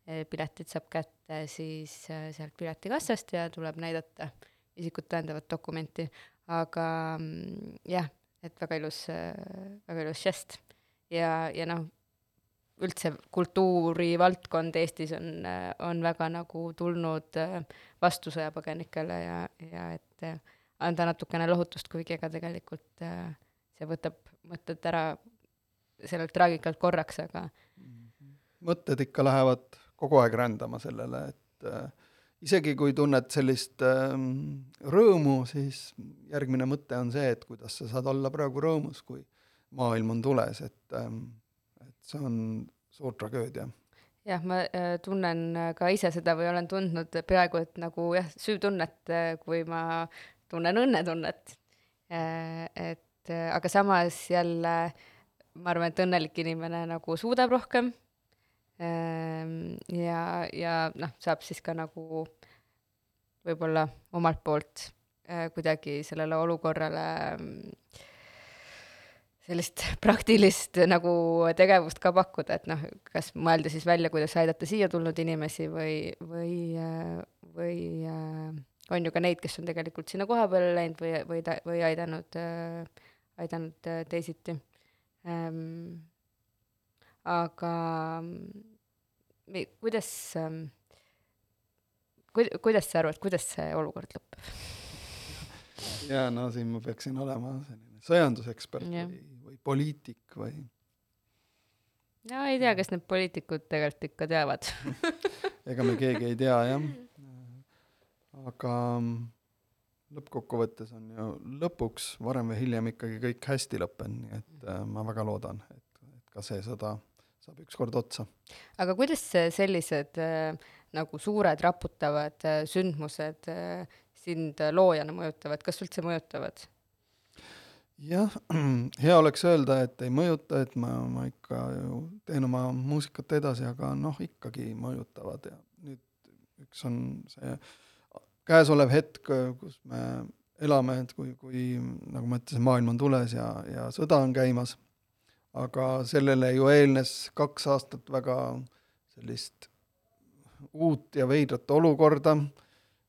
Eh, piletid saab kätte siis eh, sealt piletikassast ja tuleb näidata isikut tõendavat dokumenti, aga mm, jah, et väga ilus, eh, väga ilus žest. ja, ja noh, üldse kultuurivaldkond Eestis on, on väga nagu tulnud vastu sõjapõgenikele ja, ja et anda natukene lohutust, kuigi ega tegelikult see võtab mõtted ära sellelt traagikalt korraks, aga mõtted ikka lähevad kogu aeg rändama sellele, et äh, isegi kui tunned sellist äh, rõõmu, siis järgmine mõte on see, et kuidas sa saad olla praegu rõõmus, kui maailm on tules, et äh,, et see on suur tragöödia jah, ma äh, tunnen ka ise seda või olen tundnud peaaegu et nagu jah, süütunnet, äh, kui ma tunnen õnnetunnet äh,. et äh, aga samas jälle ma arvan, et õnnelik inimene nagu suudab rohkem Ehm, ja, ja noh, saab siis ka nagu võib-olla omalt poolt äh, kuidagi sellele olukorrale mm, sellist *laughs* praktilist nagu tegevust ka pakkuda, et noh, kas mõelda siis välja, kuidas aidata siia tulnud inimesi või, või, äh, või äh, on ju ka neid, kes on tegelikult sinna kohapeale läinud või, või, või aidanud, aidanud teisiti ähm, aga mm, kuidas ähm,, ku-, kuidas sa arvad, kuidas see olukord lõpeb? *laughs* jaa, no siin ma peaksin olema selline sõjandusekspert ja. või, või poliitik või no ei tea, kas need poliitikud tegelikult ikka teavad *laughs* ega me keegi ei tea, jah. aga mm, lõppkokkuvõttes on ju lõpuks varem või hiljem ikkagi kõik hästi lõppenud, nii et äh, ma väga loodan, et, et ka see sõda saab ükskord otsa. aga kuidas sellised äh, nagu suured raputavad äh, sündmused äh, sind loojana mõjutavad, kas üldse mõjutavad? Jah, *clears throat* hea oleks öelda, et ei mõjuta, et ma, ma ikka ju teen oma muusikat edasi, aga noh, ikkagi mõjutavad ja nüüd üks on see käesolev hetk, kus me elame, et kui, kui nagu ma ütlesin, maailm on tules ja, ja sõda on käimas aga sellele ju eelnes kaks aastat väga sellist uut ja veidrat olukorda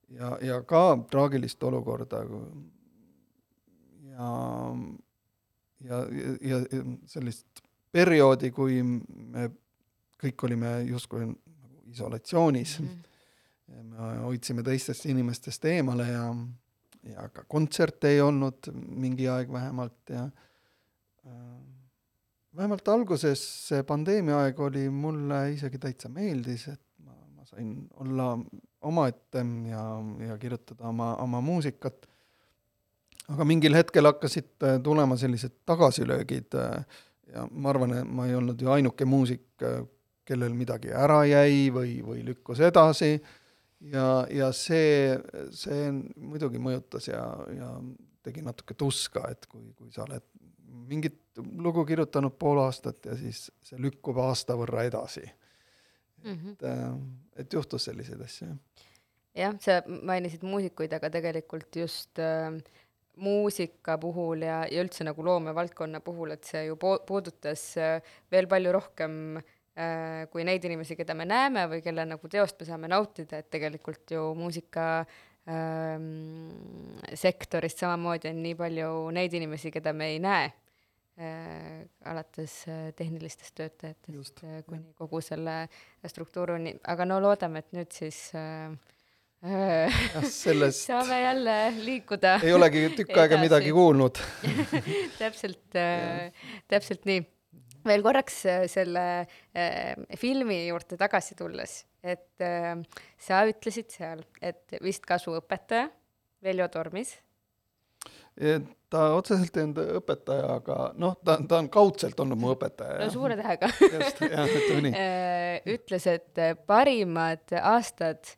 ja, ja ka traagilist olukorda. Ja, ja, ja, ja sellist perioodi, kui me kõik olime justkui nagu isolatsioonis mm. -hmm. me hoidsime teistest inimestest eemale ja, ja ka kontserte ei olnud mingi aeg vähemalt ja äh, vähemalt alguses see pandeemia aeg oli mulle isegi täitsa meeldis, et ma, ma sain olla omaette ja, ja kirjutada oma, oma muusikat. Aga mingil hetkel hakkasid äh, tulema sellised tagasilöögid äh, ja ma arvan, et ma ei olnud ju ainuke muusik, äh, kellel midagi ära jäi või, või lükkus edasi ja, ja see, see muidugi mõjutas ja, ja tegi natuke tuska, et kui, kui sa oled mingit lugu kirjutanud pool aastat ja siis see lükkub aasta võrra edasi mm. -hmm. et, äh, et juhtus selliseid asju, jah. jah, sa mainisid muusikuid, aga tegelikult just äh, muusika puhul ja, ja üldse nagu loomevaldkonna puhul, et see ju po- puudutas äh, veel palju rohkem äh, kui neid inimesi, keda me näeme või kelle nagu teost me saame nautida, et tegelikult ju muusika ähm, sektorist samamoodi on nii palju neid inimesi, keda me ei näe äh,, alates äh, tehnilistest töötajatest Just, äh, kuni kogu selle struktuurini, aga no loodame, et nüüd siis äh, jah, *laughs* sellest saame jälle liikuda ei olegi tükk aega Edasi. midagi kuulnud. *laughs* täpselt äh,, täpselt nii. veel korraks äh, selle äh, filmi juurde tagasi tulles, et sa ütlesid seal, et vist kasuõpetaja Veljo Tormis, ta otseselt ei olnud õpetaja, aga noh, ta, ta on kaudselt olnud mu õpetaja. no suure tähega just, jah, ütleme nii. ütles, et parimad aastad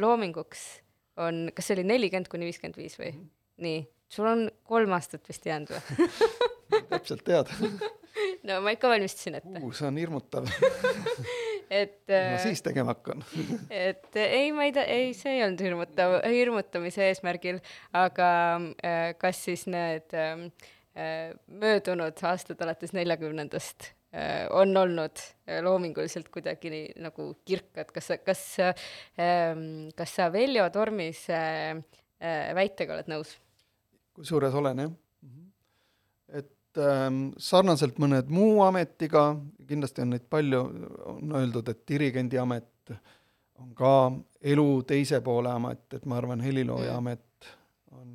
loominguks on, kas see oli nelikümmend kuni viiskümmend viis või? nii, sul on kolm aastat vist jäänud või? *laughs* täpselt tead. *laughs* no ma ikka valmistasin ette, see on hirmutav. *laughs* et ma äh, siis tegema hakkan. et äh, ei, ma ei ta-, ei, see ei olnud hirmutav, hirmutamise eesmärgil, aga äh, kas siis need ähm, äh, möödunud aastad alates neljakümnendast äh, on olnud äh, loominguliselt kuidagi nii, nagu kirkad, kas sa, kas äh,, kas sa Veljo Tormise äh, väitega oled nõus? kusjuures olen jah. et ähm, sarnaselt mõned muu ametiga, kindlasti on neid palju, on öeldud, et dirigendi amet on ka elu teise poole amet, et ma arvan, helilooja Mm. amet on,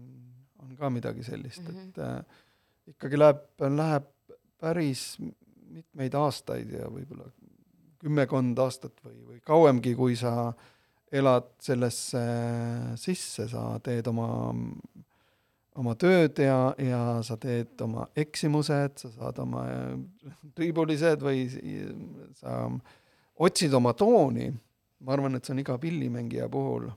on ka midagi sellist mm, Mhm. -hmm. et äh, ikkagi läheb, läheb päris mitmeid aastaid ja võib-olla kümmekond aastat või, või kauemgi, kui sa elad sellesse sisse, sa teed oma oma tööd ja, ja sa teed oma eksimused, sa saad oma äh, triibulised või sa otsid oma tooni, ma arvan, et see on iga pillimängija puhul,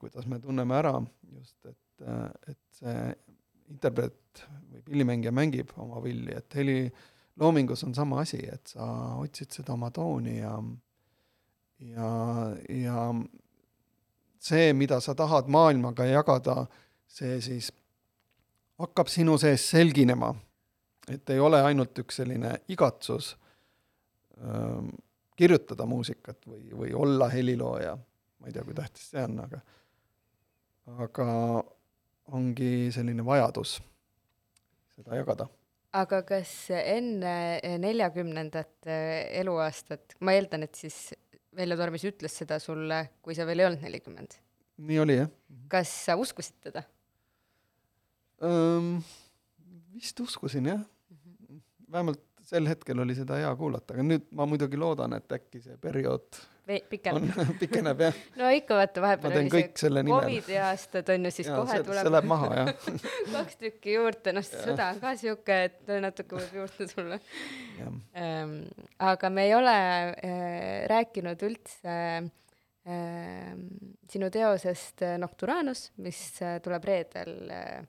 kuidas me tunneme ära just, et, et see interpreet või pillimängija mängib oma pilli, et heliloomingus on sama asi, et sa otsid seda oma tooni ja ja, ja see, mida sa tahad maailmaga jagada, see siis hakkab sinu sees selginema. et ei ole ainult üks selline igatsus ähm, kirjutada muusikat või, või olla helilooja, ma ei tea, kui tähtis see on, aga aga ongi selline vajadus seda jagada. Aga kas enne neljakümnendat eluaastat, ma eeldan, et siis Veljo Tormis ütles seda sulle, kui sa veel ei olnud nelikümmend, nii oli jah? kas sa uskusid teda? vist uskusin jah. vähemalt sel hetkel oli seda hea kuulata, aga nüüd ma muidugi loodan, et äkki see periood pikem on, *laughs* pikeneb jah. *laughs* no ikka vaata, vahepeal oli see kõik selle nimel. Covidi aastad on ju, siis jaa, kohe see, see tuleb läheb maha jah. *laughs* kaks tükki juurde, noh, sõda on ka sihuke, et natuke võib juurde tulla. Ähm, aga me ei ole äh, rääkinud üldse äh, sinu teosest äh, Nocturanus, mis äh, tuleb reedel äh,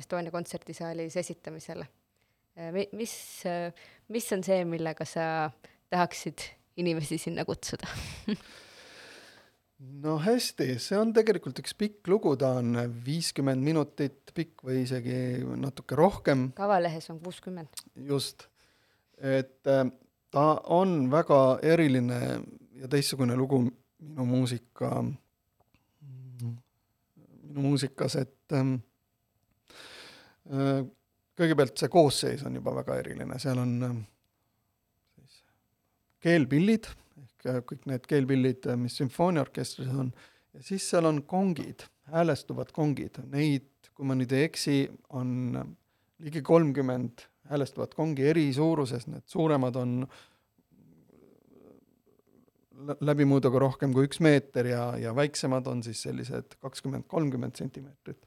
Estonia kontserdisaalis esitamisele mis mis on see, millega sa tahaksid inimesi sinna kutsuda? *laughs* no hästi, see on tegelikult üks pikk lugu, ta on viiskümmend minutit pikk või isegi natuke rohkem, kavalehes on kuuskümmend. just. et äh, ta on väga eriline ja teistsugune lugu minu muusika, minu muusikas, et ähm, äh, kõigepealt see koosseis on juba väga eriline, seal on siis keelpillid ehk äh, kõik need keelpillid, mis sümfooniaorkestris on, ja siis seal on kongid, häälestuvad kongid, neid, kui ma nüüd ei eksi, on äh, ligi kolmkümmend häälestuvat kongi eri suuruses, need suuremad on lä- läbimõõduga rohkem kui üks meeter ja, ja väiksemad on siis sellised kakskümmend, kolmkümmend sentimeetrit.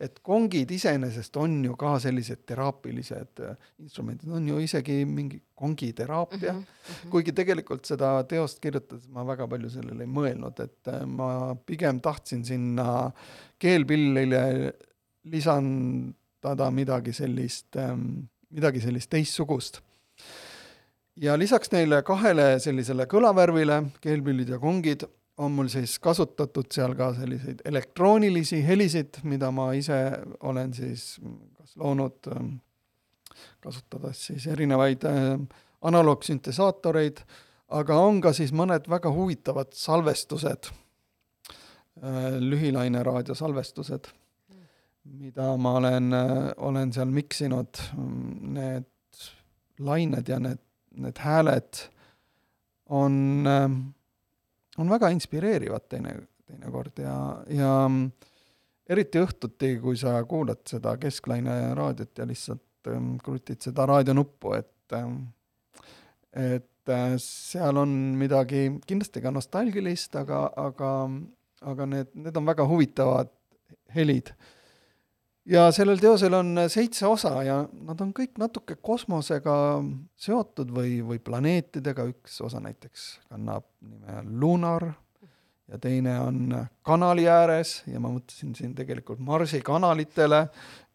Et kongid iseenesest on ju ka sellised teraapilised äh, instrumendid, on ju isegi mingi kongiteraapia mm, -hmm. kuigi tegelikult seda teost kirjutades ma väga palju sellele ei mõelnud, et äh, ma pigem tahtsin sinna keelpillile lisandada midagi sellist, midagi sellist teistsugust. ja lisaks neile kahele sellisele kõlavärvile, keelpillid ja kongid, on mul siis kasutatud seal ka selliseid elektroonilisi helisid, mida ma ise olen siis kas loonud, ähm, kasutades siis erinevaid äh, analoogsüntesaatoreid, aga on ka siis mõned väga huvitavad salvestused, äh, lühilaineraadio salvestused, mida ma olen, äh, olen seal miksinud, need lained ja need, need hääled on, on väga inspireerivad teine, teinekord ja, ja eriti õhtuti, kui sa kuulad seda kesklaine raadiot ja lihtsalt ähm, krutid seda raadionuppu, et ähm, et äh, seal on midagi kindlasti ka nostalgilist, aga, aga, aga need, need on väga huvitavad helid. Ja sellel teosel on seitse osa ja nad on kõik natuke kosmosega seotud või, või planeetidega, üks osa näiteks kannab nime Lunar ja teine on kanali ääres. Ja ma mõtlesin siin tegelikult Marsi kanalitele,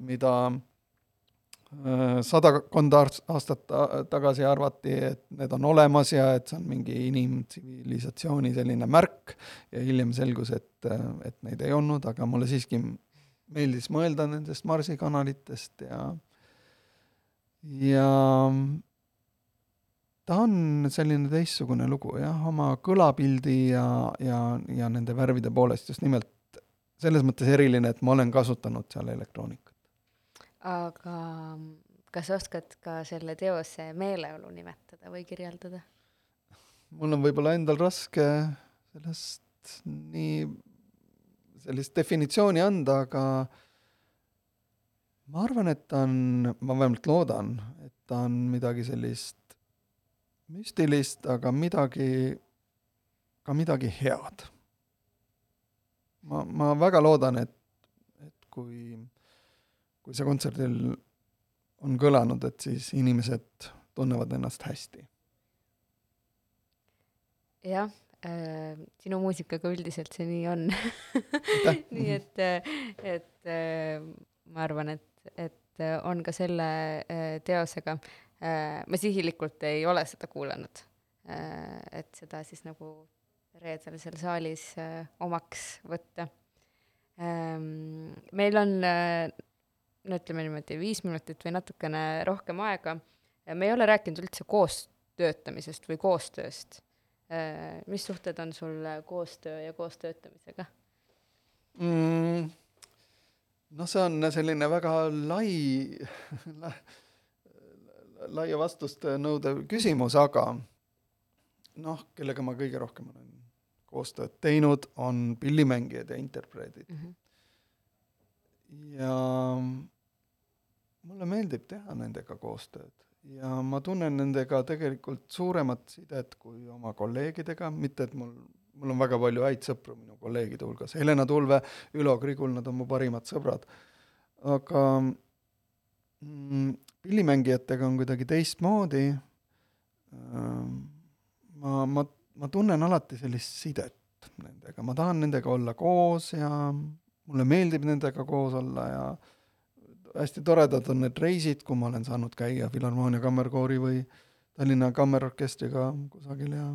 mida äh, sadakond aastat tagasi arvati, et need on olemas ja et see on mingi inimtsivilisatsiooni selline märk. Ja hiljem selgus, et, et neid ei olnud, aga mulle siiski meeldis mõelda nendest Marsi kanalitest ja ja ta on selline teistsugune lugu jah, oma kõlapildi ja, ja, ja nende värvide poolest just nimelt selles mõttes eriline, et ma olen kasutanud seal elektroonikat. aga kas oskad ka selle teose meeleolu nimetada või kirjeldada? mul on võib-olla endal raske sellest nii, sellist definitsiooni anda, aga ma arvan, et ta on, ma vähemalt loodan, et ta on midagi sellist müstilist, aga midagi, ka midagi head. ma, ma väga loodan, et, et kui, kui see kontserdil on kõlanud, et siis inimesed tunnevad ennast hästi. jah sinu muusikaga üldiselt see nii on *laughs* nii et, et äh, ma arvan, et, et on ka selle äh, teosega Äh, ma sihilikult ei ole seda kuulanud. Äh, et seda siis nagu reedel seal saalis äh, omaks võtta. Ähm, meil on, no ütleme niimoodi, viis minutit või natukene rohkem aega. me ei ole rääkinud üldse koos töötamisest või koostööst. Mis suhted on sul koostöö ja koos töötamisega mm,? noh, see on selline väga lai laia vastust nõudev küsimus, aga noh, kellega ma kõige rohkem olen koostööd teinud, on pillimängijad ja interpreedid mm. -hmm. ja mulle meeldib teha nendega koostööd ja ma tunnen nendega tegelikult suuremat sidet kui oma kolleegidega, mitte et mul, mul on väga palju häid sõpru minu kolleegide hulgas, Helena Tulve, Ülo Krigul, nad on mu parimad sõbrad, aga mm, pillimängijatega on kuidagi teistmoodi, ma, ma, ma tunnen alati sellist sidet nendega, ma tahan nendega olla koos ja mulle meeldib nendega koos olla ja hästi toredad on need reisid, kui ma olen saanud käia Filharmoonia Kammerkoori või Tallinna Kammerorkestriga kusagil ja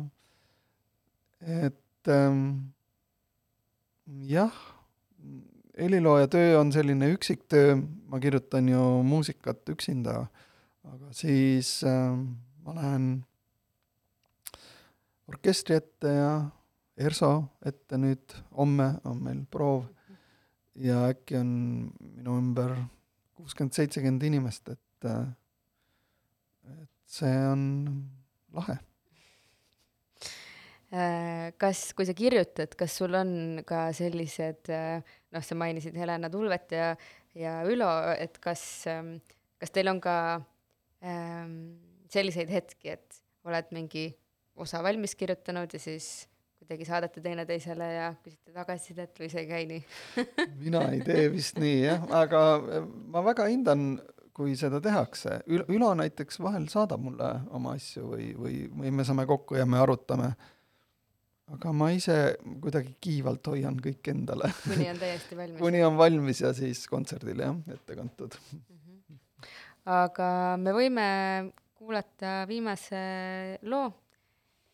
et ähm, jah, helilooja töö on selline üksiktöö, ma kirjutan ju muusikat üksinda, aga siis äh, ma lähen orkestri ette ja ERSO ette nüüd, homme on meil proov ja äkki on minu ümber kuuskümmend, seitsekümmend inimest, et, äh, et see on lahe. Äh, kas, kui sa kirjutad, kas sul on ka sellised, äh, noh, sa mainisid Helena Tulvet ja, ja Ülo, et kas, ähm, kas teil on ka ähm, selliseid hetki, et oled mingi osa valmis kirjutanud ja siis kuidagi saadate teineteisele ja küsite tagasisidet või see ei käi nii *laughs* mina ei tee vist nii jah, aga äh, ma väga hindan, kui seda tehakse. Ülo näiteks vahel saadab mulle oma asju või, või, või me saame kokku ja me arutame aga ma ise kuidagi kiivalt hoian kõik endale. *laughs* kuni on täiesti valmis kuni on valmis ja siis kontserdil jah, ette kantud mm. -hmm. aga me võime kuulata viimase loo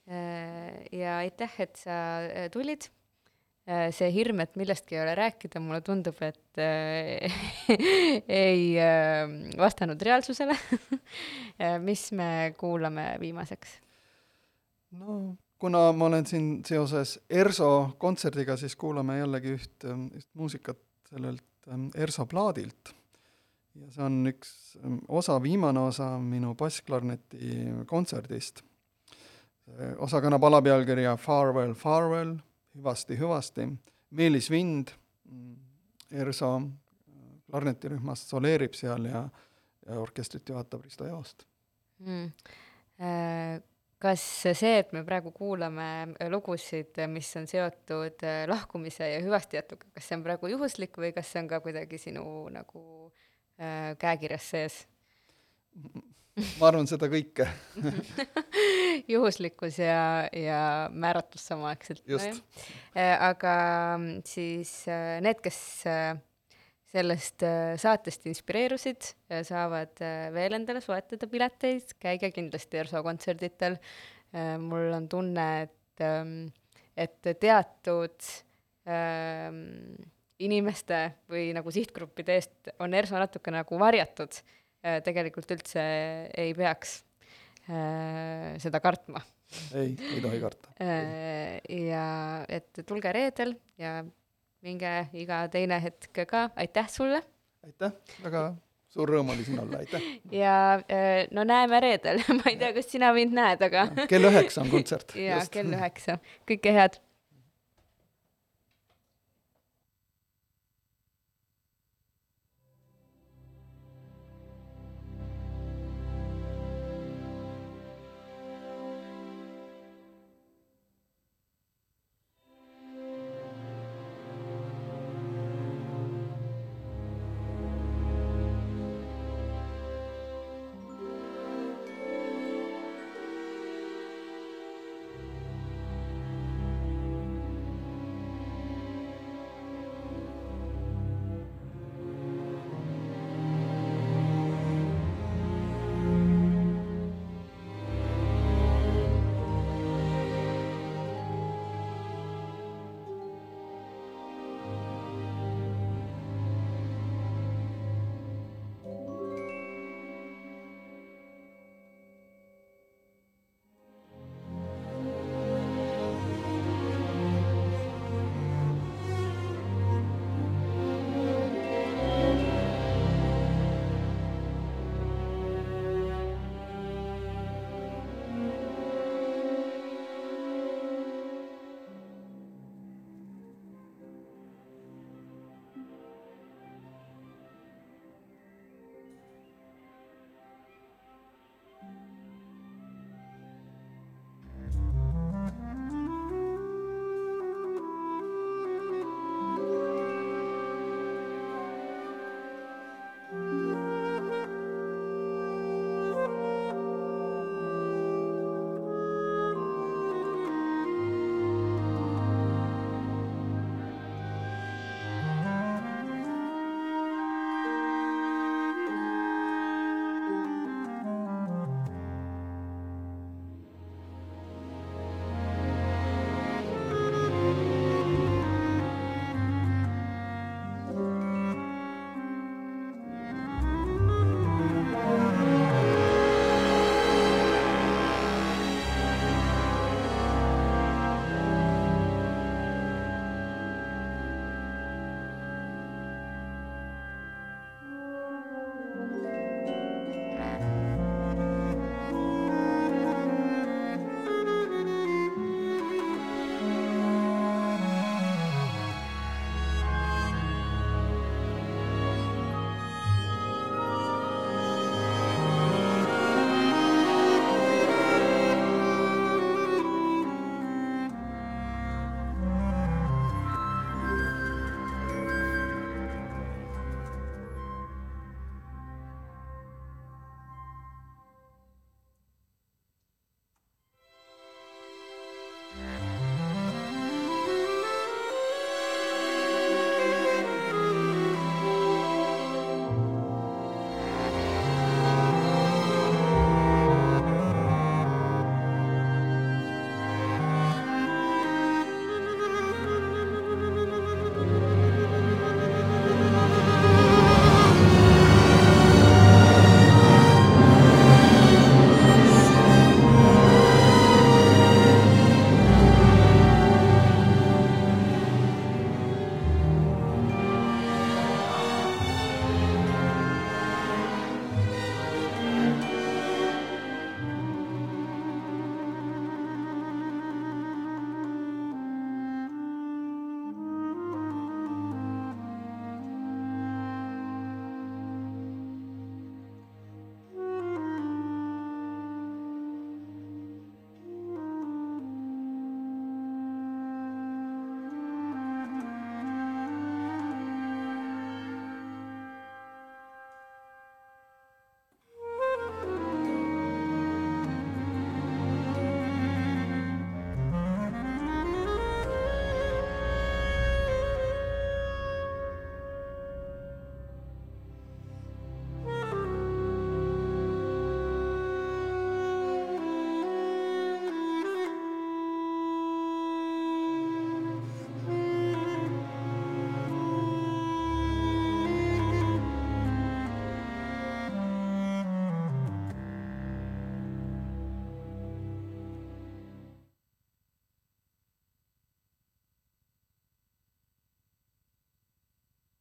ja aitäh, et sa äh, tulid. see hirm, et millestki ei ole rääkida, mulle tundub, et *laughs* ei vastanud reaalsusele *laughs* mis me kuulame viimaseks? no kuna ma olen siin seoses ERSO kontserdiga, siis kuulame jällegi üht, üht muusikat sellelt ERSO plaadilt ja see on üks osa, viimane osa minu bassklarneti kontserdist. Osa kannab alapealkirja Farewell, farewell, hüvasti, hüvasti. Meelis Vind ERSO klarnetirühmast soleerib seal ja, ja orkestrit juhatab Risto Joost mm.. Äh, kas see, et me praegu kuulame lugusid, mis on seotud lahkumise ja hüvastijätuga, kas see on praegu juhuslik või kas see on ka kuidagi sinu nagu Äh, käekirjas sees? *laughs* ma arvan seda kõike *laughs* juhuslikkus ja, ja määratus samaaegselt. just. Äh, aga mm, siis äh, need, kes sellest saatest inspireerusid, saavad veel endale soetada pileteid, käige kindlasti ERSO kontserditel. mul on tunne, et, ähm, et teatud ähm, inimeste või nagu sihtgruppide eest on ERSO natuke nagu varjatud, äh, tegelikult üldse ei peaks äh, seda kartma. ei, ei tohi karta. Äh, ja et tulge reedel ja minge iga teine hetk ka, aitäh sulle! aitäh, väga suur rõõm oli siin olla, aitäh! ja no näeme reedel *laughs* ma ei tea, kas sina mind näed, aga kell üheksa on kontsert. *laughs* jaa, kell üheksa, kõike head!